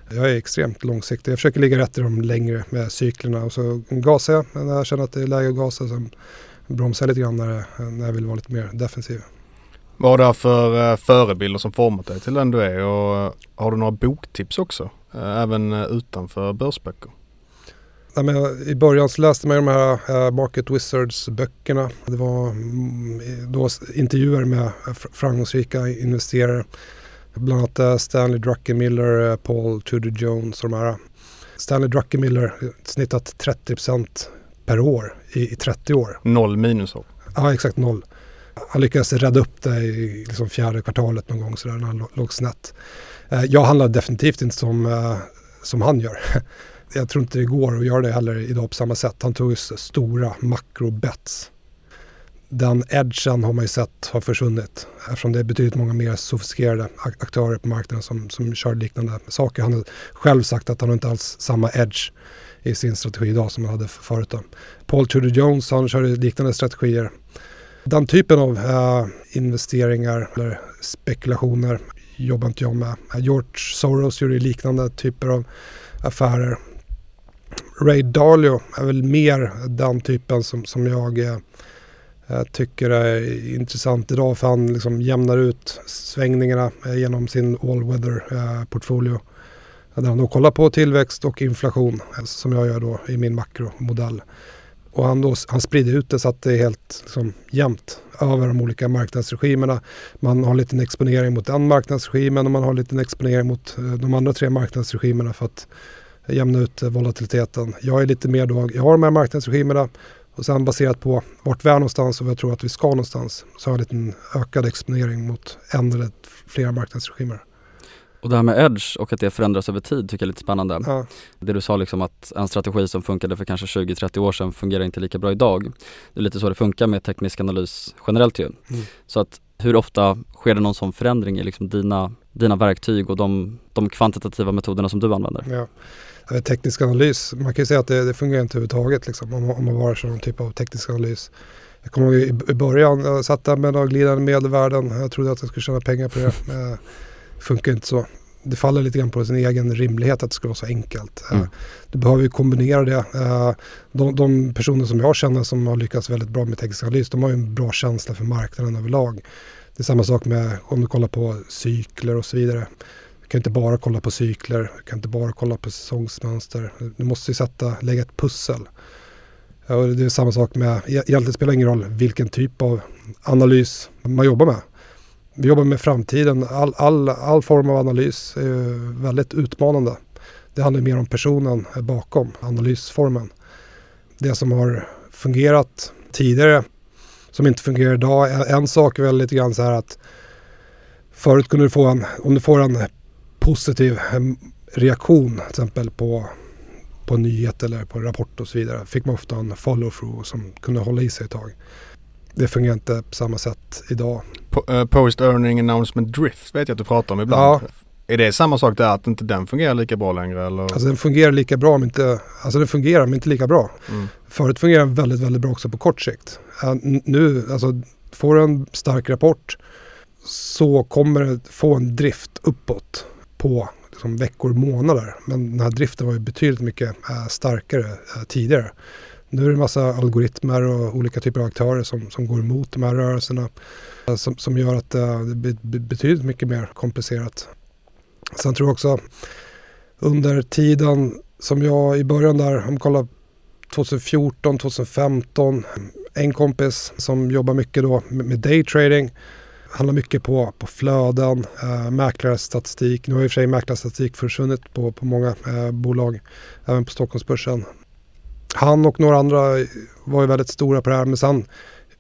Jag är extremt långsiktig. Jag försöker ligga rätt i de längre med cyklerna och så gasar jag när jag känner att det är läge att gasa. Sen bromsar jag lite grann när, eh, när jag vill vara lite mer defensiv. Vad har du för eh, förebilder som format dig till den du är och har du några boktips också? Även utanför börsböcker? Ja, men I början så läste man de här uh, Market Wizards-böckerna. Det var mm, då intervjuer med framgångsrika investerare. Bland annat uh, Stanley Druckenmiller, Paul Tudor Jones och de här. Stanley Druckenmiller snittat 30% per år i, i 30 år. Noll minusår. Ja, exakt noll. Han lyckades rädda upp det i liksom fjärde kvartalet någon gång sådär när han låg snett. Jag handlar definitivt inte som, som han gör. jag tror inte det går att göra det heller idag på samma sätt. Han tog stora makrobets. Den edgen har man ju sett har försvunnit eftersom det är betydligt många mer sofistikerade aktörer på marknaden som, som kör liknande saker. Han har själv sagt att han inte alls samma edge i sin strategi idag som han hade förut. Då. Paul Tudor Jones han körde liknande strategier. Den typen av äh, investeringar eller spekulationer jobbar inte jag med. George Soros gjorde liknande typer av affärer. Ray Dalio är väl mer den typen som, som jag eh, eh, tycker är intressant idag för han liksom jämnar ut svängningarna eh, genom sin all weather eh, portfolio. Där han då kollar på tillväxt och inflation eh, som jag gör då i min makromodell. Och han, då, han sprider ut det så att det är helt liksom, jämnt över de olika marknadsregimerna. Man har en liten exponering mot den marknadsregimen och man har en liten exponering mot eh, de andra tre marknadsregimerna för att jämna ut volatiliteten. Jag är lite mer då, jag har de här marknadsregimerna och sen baserat på vart vi är någonstans och vad jag tror att vi ska någonstans så har jag en liten ökad exponering mot en eller flera marknadsregimer. Och det här med edge och att det förändras över tid tycker jag är lite spännande. Ja. Det du sa liksom att en strategi som funkade för kanske 20-30 år sedan fungerar inte lika bra idag. Det är lite så det funkar med teknisk analys generellt ju. Mm. Så att hur ofta sker det någon sån förändring i liksom dina, dina verktyg och de, de kvantitativa metoderna som du använder? Ja teknisk analys. Man kan ju säga att det, det fungerar inte överhuvudtaget liksom, om, om man var sån typ av teknisk analys. Jag kommer ihåg i, början, jag satt där med några glidande medelvärden. Jag trodde att jag skulle tjäna pengar på det. Det funkar inte så. Det faller lite grann på sin egen rimlighet att det ska vara så enkelt. Mm. Du behöver ju kombinera det. De, de, personer som jag känner som har lyckats väldigt bra med teknisk analys, de har ju en bra känsla för marknaden överlag. Det är samma sak med om du kollar på cykler och så vidare kan inte bara kolla på cykler, kan inte bara kolla på säsongsmönster. Du måste ju sätta, lägga ett pussel. Och det är samma sak med, e- egentligen spelar det ingen roll vilken typ av analys man jobbar med. Vi jobbar med framtiden, all, all, all form av analys är väldigt utmanande. Det handlar mer om personen bakom analysformen. Det som har fungerat tidigare, som inte fungerar idag. En sak är väl lite grann så här att förut kunde du få en, om du får en positiv reaktion till exempel på, på nyhet eller på rapport och så vidare fick man ofta en follow-through som kunde hålla i sig ett tag. Det fungerar inte på samma sätt idag. Eh, post earning announcement drift vet jag att du pratar om ibland. Ja. Är det samma sak där att inte den fungerar lika bra längre eller? Alltså den fungerar lika bra men inte, alltså den fungerar men inte lika bra. Mm. Förut fungerar den väldigt, väldigt bra också på kort sikt. Nu, alltså får du en stark rapport så kommer det få en drift uppåt på liksom, veckor, månader. Men den här driften var ju betydligt mycket äh, starkare äh, tidigare. Nu är det en massa algoritmer och olika typer av aktörer som, som går emot de här rörelserna. Äh, som, som gör att det blir betydligt mycket mer komplicerat. Sen tror jag också under tiden som jag i början där, om man kollar 2014, 2015, en kompis som jobbar mycket då med, med daytrading handlar mycket på, på flöden, eh, mäklarstatistik. Nu har i och för sig mäklarstatistik försvunnit på, på många eh, bolag, även på Stockholmsbörsen. Han och några andra var ju väldigt stora på det här men sen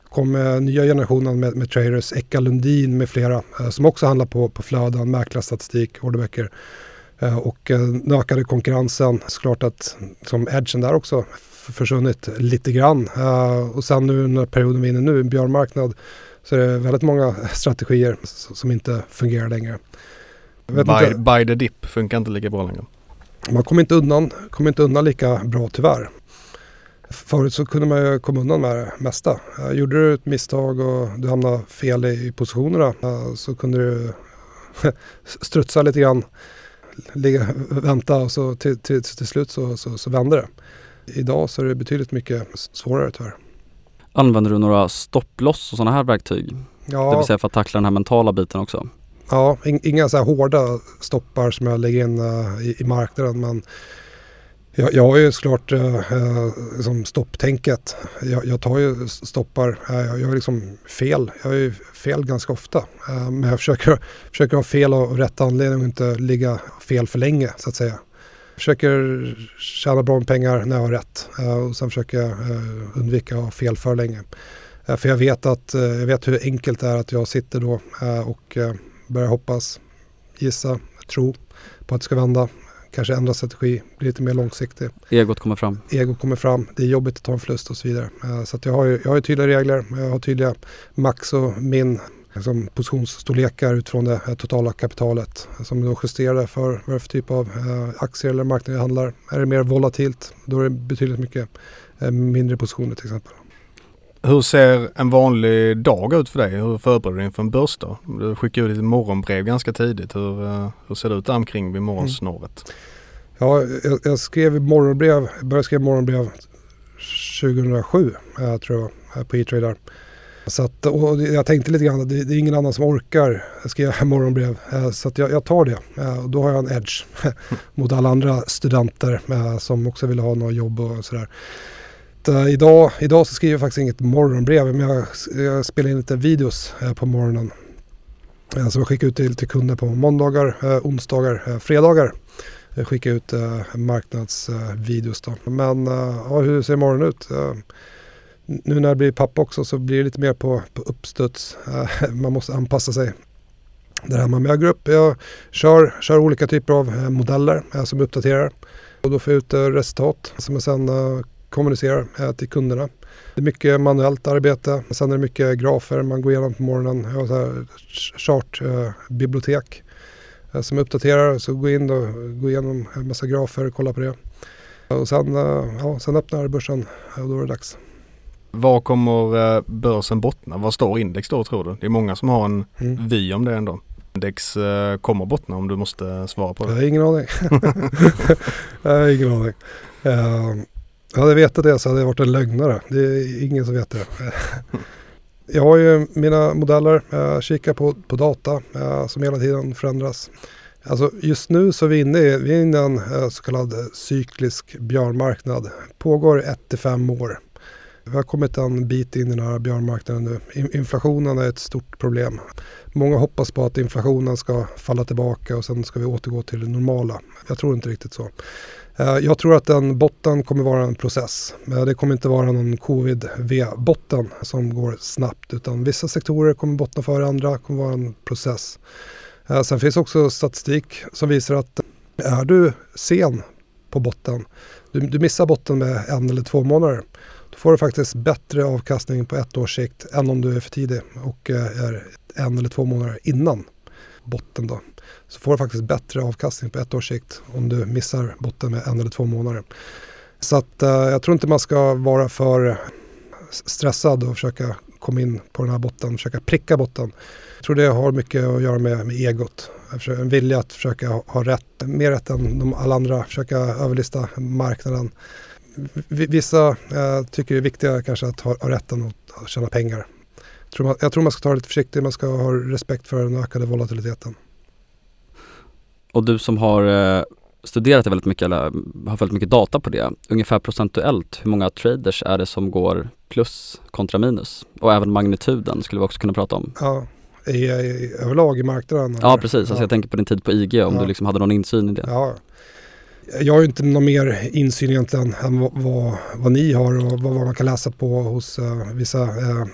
kom eh, nya generationen med, med traders, Eka Lundin med flera eh, som också handlar på, på flöden, mäklarstatistik, orderböcker. Eh, och eh, äh, nu ökade konkurrensen, såklart att som edgen där också försvunnit lite grann. Eh, och sen nu när perioden vi är inne nu, en björnmarknad, så är det väldigt många strategier som inte fungerar längre. Buy, buy the dip funkar inte lika bra längre. Man kommer inte undan, kommer inte undan lika bra tyvärr. Förut så kunde man ju komma undan med det mesta. Gjorde du ett misstag och du hamnade fel i positionerna så kunde du strutsa lite grann, ligga, vänta och så till, till, till slut så, så, så vände det. Idag så är det betydligt mycket svårare tyvärr. Använder du några stopploss och sådana här verktyg? Ja. Det vill säga för att tackla den här mentala biten också? Ja, inga så här hårda stoppar som jag lägger in uh, i, i, marknaden men Jag, jag har ju såklart eh, eh, som stopptänket. Jag, jag tar ju stoppar. Eh, jag gör liksom fel. Jag gör ju fel ganska ofta. Men jag försöker, försöker ha fel av rätt anledning och inte ligga fel för länge så att säga. Försöker tjäna bra med pengar när jag har rätt. Eh, och sen försöker jag eh, undvika att ha fel för länge. Eh, för jag vet, att, jag vet hur enkelt det är att jag sitter då och börjar hoppas, gissa, tro på att det ska vända kanske ändra strategi, bli lite mer långsiktig. Egot kommer fram. Egot kommer fram, det är jobbigt att ta en förlust och så vidare. Så jag, har ju, jag har tydliga regler, jag har tydliga max och min liksom, positionsstorlekar utifrån det totala kapitalet som då justerar för vad det för typ av eh, aktier eller marknad jag handlar. Är det mer volatilt, då är det betydligt mycket eh, mindre positioner till exempel. Hur ser en vanlig dag ut för dig? Hur förbereder du dig inför en börsdag? Du skickar ut ett morgonbrev ganska tidigt. Hur, eh, hur ser det ut där omkring vid morgonsnåret? Mm. Ja, jag, jag, skrev morgonbrev, började skriva morgonbrev 2007 eh, tror jag, på E-Trader. Så att, och jag tänkte lite grann, det, det är ingen annan som orkar skriva morgonbrev. Eh, så att jag, jag tar det. Eh, och då har jag en edge mot alla andra studenter eh, som också vill ha några jobb och sådär idag, idag så skriver jag faktiskt inget morgonbrev men jag, jag spelar in lite videos på morgonen. Som jag skickar ut till, till kunder på måndagar, onsdagar, fredagar. Jag skickar ut marknadsvideos då. Men ja, hur ser morgonen ut? Nu när jag blir pappa också så blir det lite mer på, på uppstuds. Eh, man måste anpassa sig där hemma. Men jag går upp, jag kör, kör olika typer av eh, modeller eh, som uppdaterar. Och då får jag ut resultat som jag sen kommunicerar till kunderna. Det är mycket manuellt arbete. Sen är det mycket grafer man går igenom på morgonen. Jag har chartbibliotek eh, som uppdaterar. Så går in och går igenom en massa grafer och kollar på det. Och sen, ja, sen öppnar börsen och då är det dags. Var kommer börsen bottna? Vad står index då tror du? Det är många som har en mm. vy om det ändå. Index kommer bottna om du måste svara på det. Jag har ingen aning. jag har ingen aning. Uh, hade jag vetat det så hade jag varit en lögnare. Det är ingen som vet det. Jag har ju mina modeller, jag kikar på, på data som hela tiden förändras. Alltså just nu så är vi inne i, vi är inne i en eh, så kallad cyklisk björnmarknad. Pågår 1-5 år. Vi har kommit en bit in i den här björnmarknaden nu. Inflationen är ett stort problem. Många hoppas på att inflationen ska falla tillbaka och sen ska vi återgå till det normala. Jag tror inte riktigt så. Eh, jag tror att den botten kommer vara en process. Det kommer inte vara någon covid-V-botten som går snabbt utan vissa sektorer kommer bottna före andra, kommer vara en process. Eh, sen finns också statistik som visar att eh, är du sen på botten, du, du missar botten med en eller två månader, då får du faktiskt bättre avkastning på ett års sikt än om du är för tidig och eh, är en eller två månader innan botten. Då så får du faktiskt bättre avkastning på ett års sikt om du missar botten med en eller två månader. Så att, eh, jag tror inte man ska vara för stressad och försöka komma in på den här botten, försöka pricka botten. Jag tror det har mycket att göra med, med egot. En vilja att försöka ha rätt, mer rätt än de alla andra, försöka överlista marknaden. Vissa eh, tycker det är viktigare kanske att ha, ha rätten att tjäna pengar. Jag tror, man, jag tror man ska ta det lite försiktigt, man ska ha respekt för den ökade volatiliteten. Och du som har eh, studerat det väldigt mycket eller har följt mycket data på det, ungefär procentuellt, hur många traders är det som går plus kontra minus? Och även magnituden skulle vi också kunna prata om. Ja, i, i överlag i marknaden? Ja, precis. Alltså ja. jag tänker på din tid på IG, om ja. du liksom hade någon insyn i det. Ja, jag har ju inte någon mer insyn egentligen än vad, vad, vad ni har och vad, vad, man kan läsa på hos uh, vissa uh,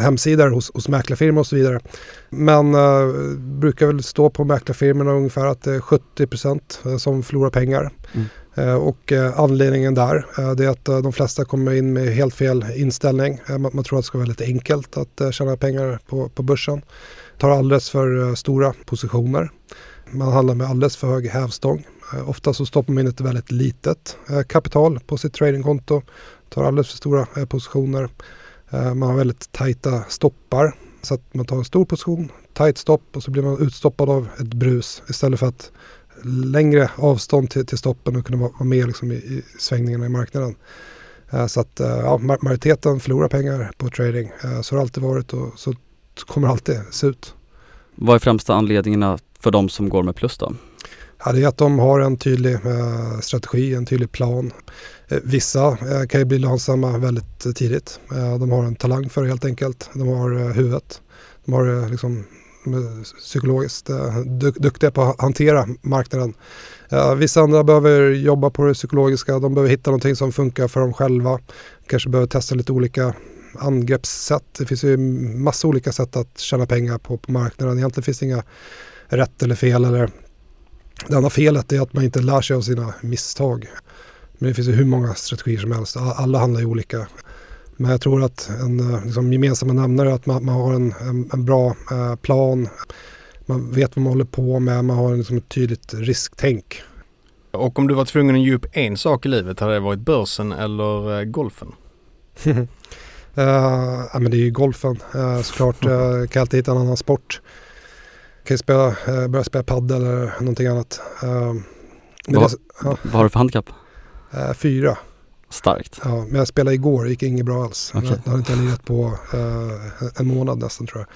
hemsidor hos, hos mäklarfirmor och så vidare. Men uh, brukar väl stå på mäklarfirmorna ungefär att det är 70% som förlorar pengar. Mm. Och anledningen där är att de flesta kommer in med helt fel inställning. Man tror att det ska vara väldigt enkelt att tjäna pengar på, på börsen. Tar alldeles för stora positioner. Man handlar med alldeles för hög hävstång. Eh, ofta så stoppar man in ett väldigt litet eh, kapital på sitt tradingkonto. Tar alldeles för stora eh, positioner. Man har väldigt tajta stoppar. Så att man tar en stor position, tajt stopp och så blir man utstoppad av ett brus istället för att längre avstånd till, till stoppen och kunna vara med liksom i, i svängningarna i marknaden. Så att ja, majoriteten förlorar pengar på trading. Så har det alltid varit och så kommer det alltid se ut. Vad är främsta anledningarna för de som går med plus då? Ja, det är att de har en tydlig eh, strategi, en tydlig plan. Eh, vissa eh, kan ju bli lönsamma väldigt tidigt. Eh, de har en talang för det helt enkelt. De har eh, huvudet. De har eh, liksom de är psykologiskt eh, duk duktiga på att hantera marknaden. vissa andra behöver jobba på det psykologiska. De behöver hitta någonting som funkar för dem själva. Kanske behöver testa lite olika angreppssätt. Det finns ju massa olika sätt att tjäna pengar på, på marknaden. Egentligen finns det inga rätt eller fel. Eller det enda felet är att man inte lär sig av sina misstag. Men det finns ju hur många strategier som helst. Alla handlar ju olika. Men jag tror att en eh, liksom, gemensamma nämnare är att man, man har en, en, en bra eh, plan. Man vet vad man håller på med. Man har liksom ett tydligt risktänk. Och om du var tvungen att ge upp en sak i livet, hade det varit börsen eller eh, golfen? uh, ja, men det är ju golfen uh, såklart. Uh, kan alltid hitta en annan sport. Kan ju spela, uh, börja spela padel eller någonting annat. Uh, vad, det, ja. vad har du för handikapp? Uh, fyra. Starkt. Ja, men jag spelade igår, det gick inget bra alls. Okay. Det hade inte lirat på en månad nästan tror jag.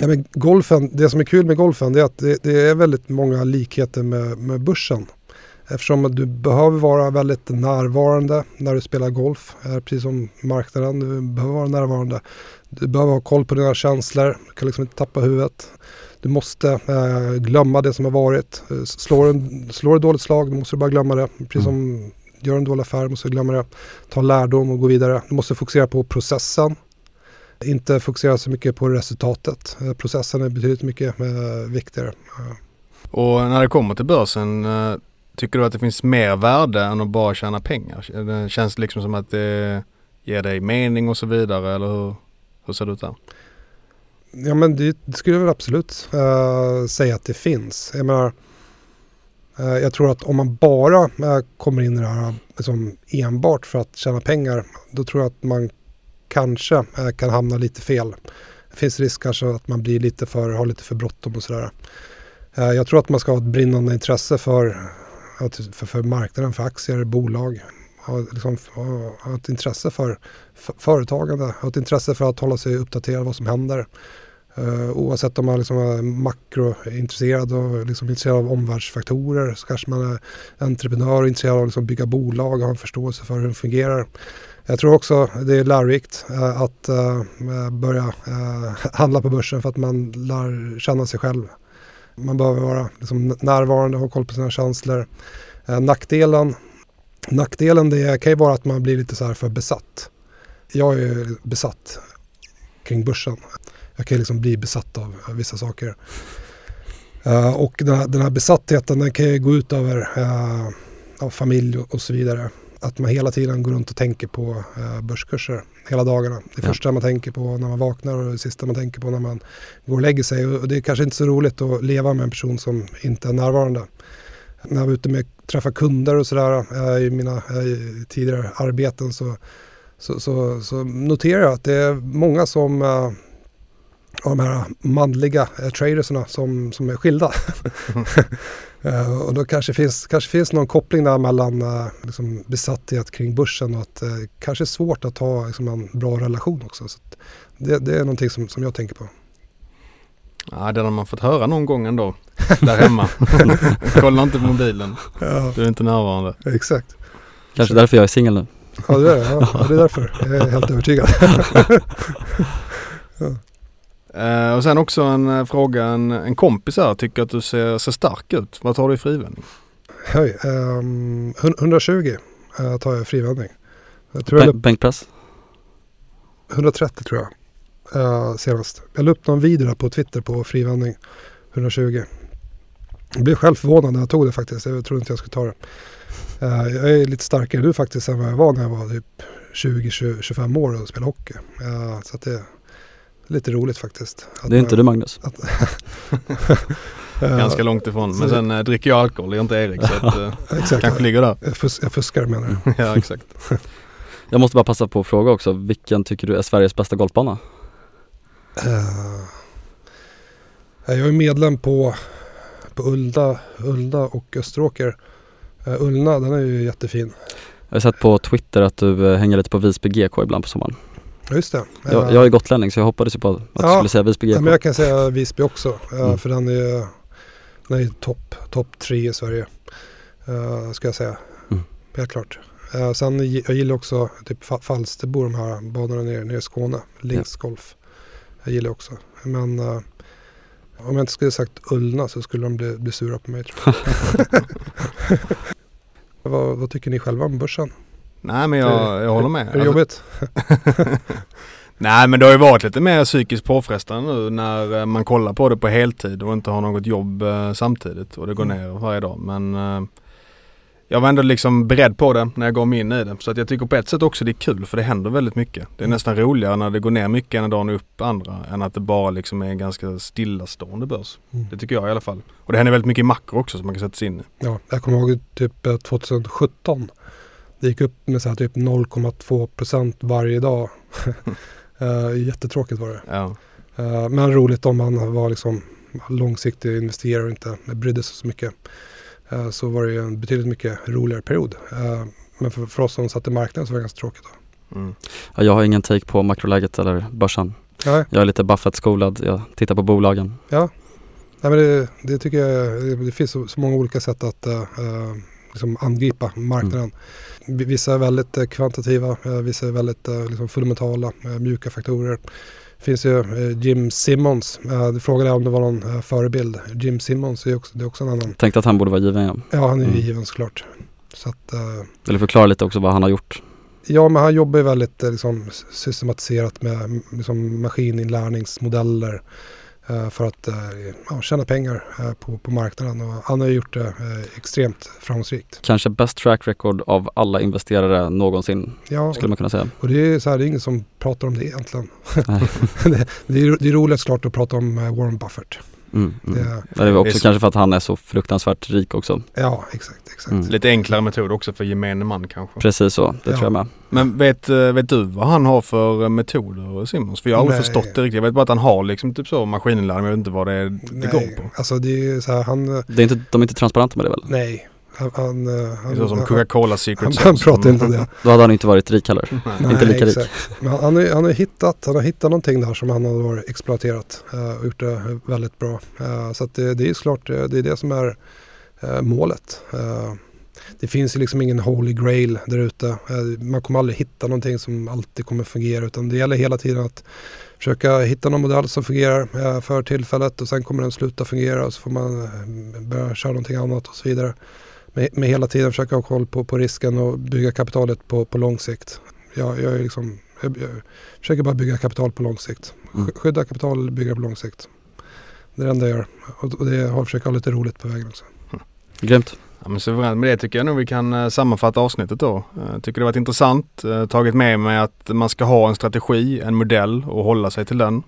Ja, men golfen, det som är kul med golfen är att det, det är väldigt många likheter med, med börsen. Eftersom du behöver vara väldigt närvarande när du spelar golf, precis som marknaden. Du behöver vara närvarande. Du behöver ha koll på dina känslor, du kan liksom inte tappa huvudet. Du måste eh, glömma det som har varit. Slår du slår ett dåligt slag, då måste du bara glömma det. Precis mm. som gör en dålig affär, måste du glömma det. Ta lärdom och gå vidare. Du måste fokusera på processen. Inte fokusera så mycket på resultatet. Eh, processen är betydligt mycket eh, viktigare. Och när det kommer till börsen, eh, Tycker du att det finns mer värde än att bara tjäna pengar? Det känns liksom som att det ger dig mening och så vidare eller hur, hur ser det ut där? Ja men det, det skulle jag väl absolut uh, säga att det finns. Jag menar, uh, jag tror att om man bara uh, kommer in i det här liksom, enbart för att tjäna pengar, då tror jag att man kanske kan hamna lite fel. Det finns risk kanske att man blir lite för, har lite för bråttom och sådär. Jag tror att man ska ha ett brinnande intresse för för, för marknaden, för aktier, bolag. Ha, liksom, ha ett intresse för, företagande, ha ett intresse för att hålla sig uppdaterad vad som händer. Uh, oavsett om man liksom är makrointresserad och liksom intresserad av omvärldsfaktorer så kanske man är entreprenör och intresserad av att liksom bygga bolag och ha en förståelse för hur det fungerar. Jag tror också det är lärorikt uh, att uh, börja handla på börsen för att man lär känna sig själv. Man behöver vara liksom närvarande och ha koll på sina känslor. Nackdelen, nackdelen det kan ju vara att man blir lite så här för besatt. Jag är besatt kring börsen. Jag kan liksom bli besatt av vissa saker. Uh, och den här, den här, besattheten den kan ju gå ut över uh, familj och, och, så vidare. Att man hela tiden går runt och tänker på uh, börskurser hela dagarna. Det ja. första man tänker på när man vaknar och det sista man tänker på när man går och lägger sig. Och det är kanske inte så roligt att leva med en person som inte är närvarande. När jag var ute med träffa kunder och sådär eh, i mina eh, tidigare arbeten så, så, så, så, noterar jag att det är många som eh, av de här manliga traderserna som, som är skilda. uh, och då kanske finns, kanske finns någon koppling där mellan uh, liksom besatthet kring börsen och att det uh, kanske är svårt att ha liksom, en bra relation också. Så det, det, är någonting som, som jag tänker på. Ja, det har man fått höra någon gång ändå. Där hemma. Kolla inte på mobilen. Ja. Du är inte närvarande. Exakt. Kanske därför jag är singel nu. Ja, det är det. Ja, det är därför. Jag är helt övertygad. ja. Uh, och sen också en uh, fråga, en, en kompis här tycker att du ser, ser stark ut. Vad tar du i frivändning? Höj, um, 120 uh, tar jag i frivändning. bänkpress? 130 tror jag uh, senast. Jag la upp någon video där på Twitter på frivändning 120. Jag blev själv förvånad när jag tog det faktiskt. Jag trodde inte jag skulle ta det. Uh, jag är lite starkare nu faktiskt än vad jag var när jag var typ 20-25 år och spelade hockey. Uh, så att det lite roligt faktiskt. det är inte du Magnus? Att, Ganska långt ifrån. Men sen äh, dricker jag alkohol, jag är inte Erik. så att, äh, kanske ligger där. Jag, fus jag fuskar menar du? ja exakt. jag måste bara passa på att fråga också. Vilken tycker du är Sveriges bästa golfbana? Uh, jag är medlem på, på Ulda, Ulda och Österåker. Uh, Ullna, den är ju jättefin. Jag har sett på Twitter att du hänger lite på Visby GK ibland på sommaren. Just det. Jag, jag är gotlänning så jag hoppades ju på att ja, du skulle säga Visby GK. Ja, men jag kan säga Visby också. Mm. För den är Den är topp top tre i Sverige. Uh, ska jag säga. Mm. Helt klart. Uh, sen jag gillar också typ Falsterbo, de här banorna nere, nere i Skåne. Linksgolf. Ja. Jag gillar också. Men uh, om jag inte skulle sagt Ullna så skulle de bli, bli sura på mig tror jag. vad, vad, tycker ni själva om börsen? Nej men jag, jag håller med. Är det jobbigt? Nej men det har ju varit lite mer psykiskt påfrestande nu när man kollar på det på heltid och inte har något jobb samtidigt och det går mm. ner varje dag. Men jag var ändå liksom beredd på det när jag gav mig in i det. Så att jag tycker på ett sätt också det är kul för det händer väldigt mycket. Det är mm. nästan roligare när det går ner mycket ena dagen och upp andra än att det bara liksom är en ganska stillastående börs. Mm. Det tycker jag i alla fall. Och det händer väldigt mycket i makro också som man kan sätta sig in i. Ja, jag kommer ihåg typ 2017. Eh, det gick upp med så här typ 0,2 procent varje dag. uh, jättetråkigt var det. Ja. Uh, men roligt om man var liksom långsiktig investerare och inte brydde sig så mycket. Eh, så var det ju en betydligt mycket roligare period. Eh, men för, för oss som satt i marknaden så var det ganska tråkigt. Då. Mm. Ja, jag har ingen take på makroläget eller börsen. Nej. Jag är lite Buffett-skolad, jag tittar på bolagen. Ja, Nej, men det, det tycker jag, det finns så, så många olika sätt att uh, liksom angripa marknaden. Mm. Vissa är väldigt uh, kvantitativa, uh, vissa är väldigt liksom fundamentala, mjuka faktorer finns ju eh, Jim Simmons. Du frågade om det var någon eh, förebild. Jim Simmons är också, det är också en annan. Tänkte att han borde vara given ja. Ja, han är ju mm. given såklart. Så att, Eller förklara lite också vad han har gjort. Ja, men han jobbar ju väldigt liksom, systematiserat med liksom, maskininlärningsmodeller Eh, för att eh, ja, tjäna pengar eh, på, på marknaden och han har gjort det extremt framgångsrikt. Kanske best track record av alla investerare någonsin ja, skulle man kunna säga. Och det är så här, det är ingen som pratar om det egentligen. det, det, är, det är roligt såklart att prata om Warren Buffett. Mm, mm. Det, det är också det är kanske för att han är så fruktansvärt rik också. Ja, exakt. exakt. Mm. Lite enklare metod också för gemene man kanske. Precis så, det ja. tror jag med. Men vet, eh, vet du vad han har för metoder Simons? För jag har aldrig Nej. förstått det riktigt. Jag vet bara att han har liksom typ så maskininlärning men jag vet inte vad det, är, det går på. Alltså det är så här, han... Det är inte, de är inte transparenta med det väl? Nej, han, han, eh, det är så som Coca-Cola Secret Han, han pratar inte om det. Då hade han inte varit rik heller. Nej, inte lika rik. Men han, han, har, han, har hittat, han har hittat någonting där som han har exploaterat uh, och gjort det väldigt bra. Uh, så det, det är såklart det är det som är målet. det finns ju liksom ingen holy grail där ute. man kommer aldrig hitta någonting som alltid kommer fungera utan det gäller hela tiden att försöka hitta någon modell som fungerar för tillfället och sen kommer den sluta fungera och så får man börja köra någonting annat och så vidare med, med hela tiden försöka ha koll på, på risken och bygga kapitalet på, på lång sikt. Jag, jag, är liksom, jag, jag försöker bara bygga kapital på lång sikt. Mm. Skydda kapital, bygga på lång sikt. Det är det enda jag gör. Och, det har försökt ha lite roligt på vägen också. Mm. Grymt. Ja, men suveränt med det tycker jag nog vi kan uh, sammanfatta avsnittet då. Jag uh, tycker det varit intressant. Uh, tagit med mig att man ska ha en strategi, en modell och hålla sig till den.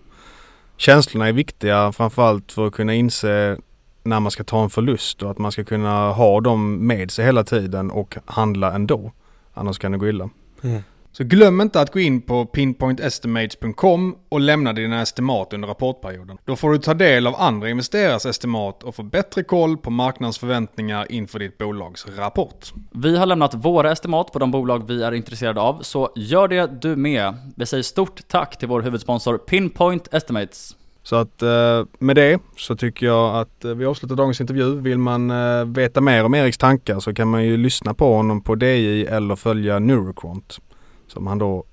Känslorna är viktiga framförallt för att kunna inse när man ska ta en förlust och att man ska kunna ha dem med sig hela tiden och handla ändå. Annars kan det gå illa. Mm. Så glöm inte att gå in på pinpointestimates.com och lämna dina estimat under rapportperioden. Då får du ta del av andra investerares estimat och få bättre koll på marknadens förväntningar inför ditt bolags rapport. Vi har lämnat våra estimat på de bolag vi är intresserade av, så gör det du med. Vi säger stort tack till vår huvudsponsor Pinpoint Estimates. Så att eh, med det så tycker jag att eh, vi avslutar dagens intervju. Vill man eh, veta mer om Eriks tankar så kan man ju lyssna på honom på DJ eller följa Neuroquant som han då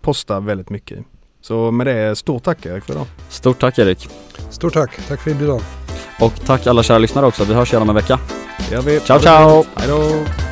postar väldigt mycket i. Så med det, stort tack Erik för idag. Stort tack Erik. Stort tack, tack för inbjudan. Och tack alla kära lyssnare också. Vi hörs igen om en vecka. Det gör vi. Ciao ciao! Hejdå!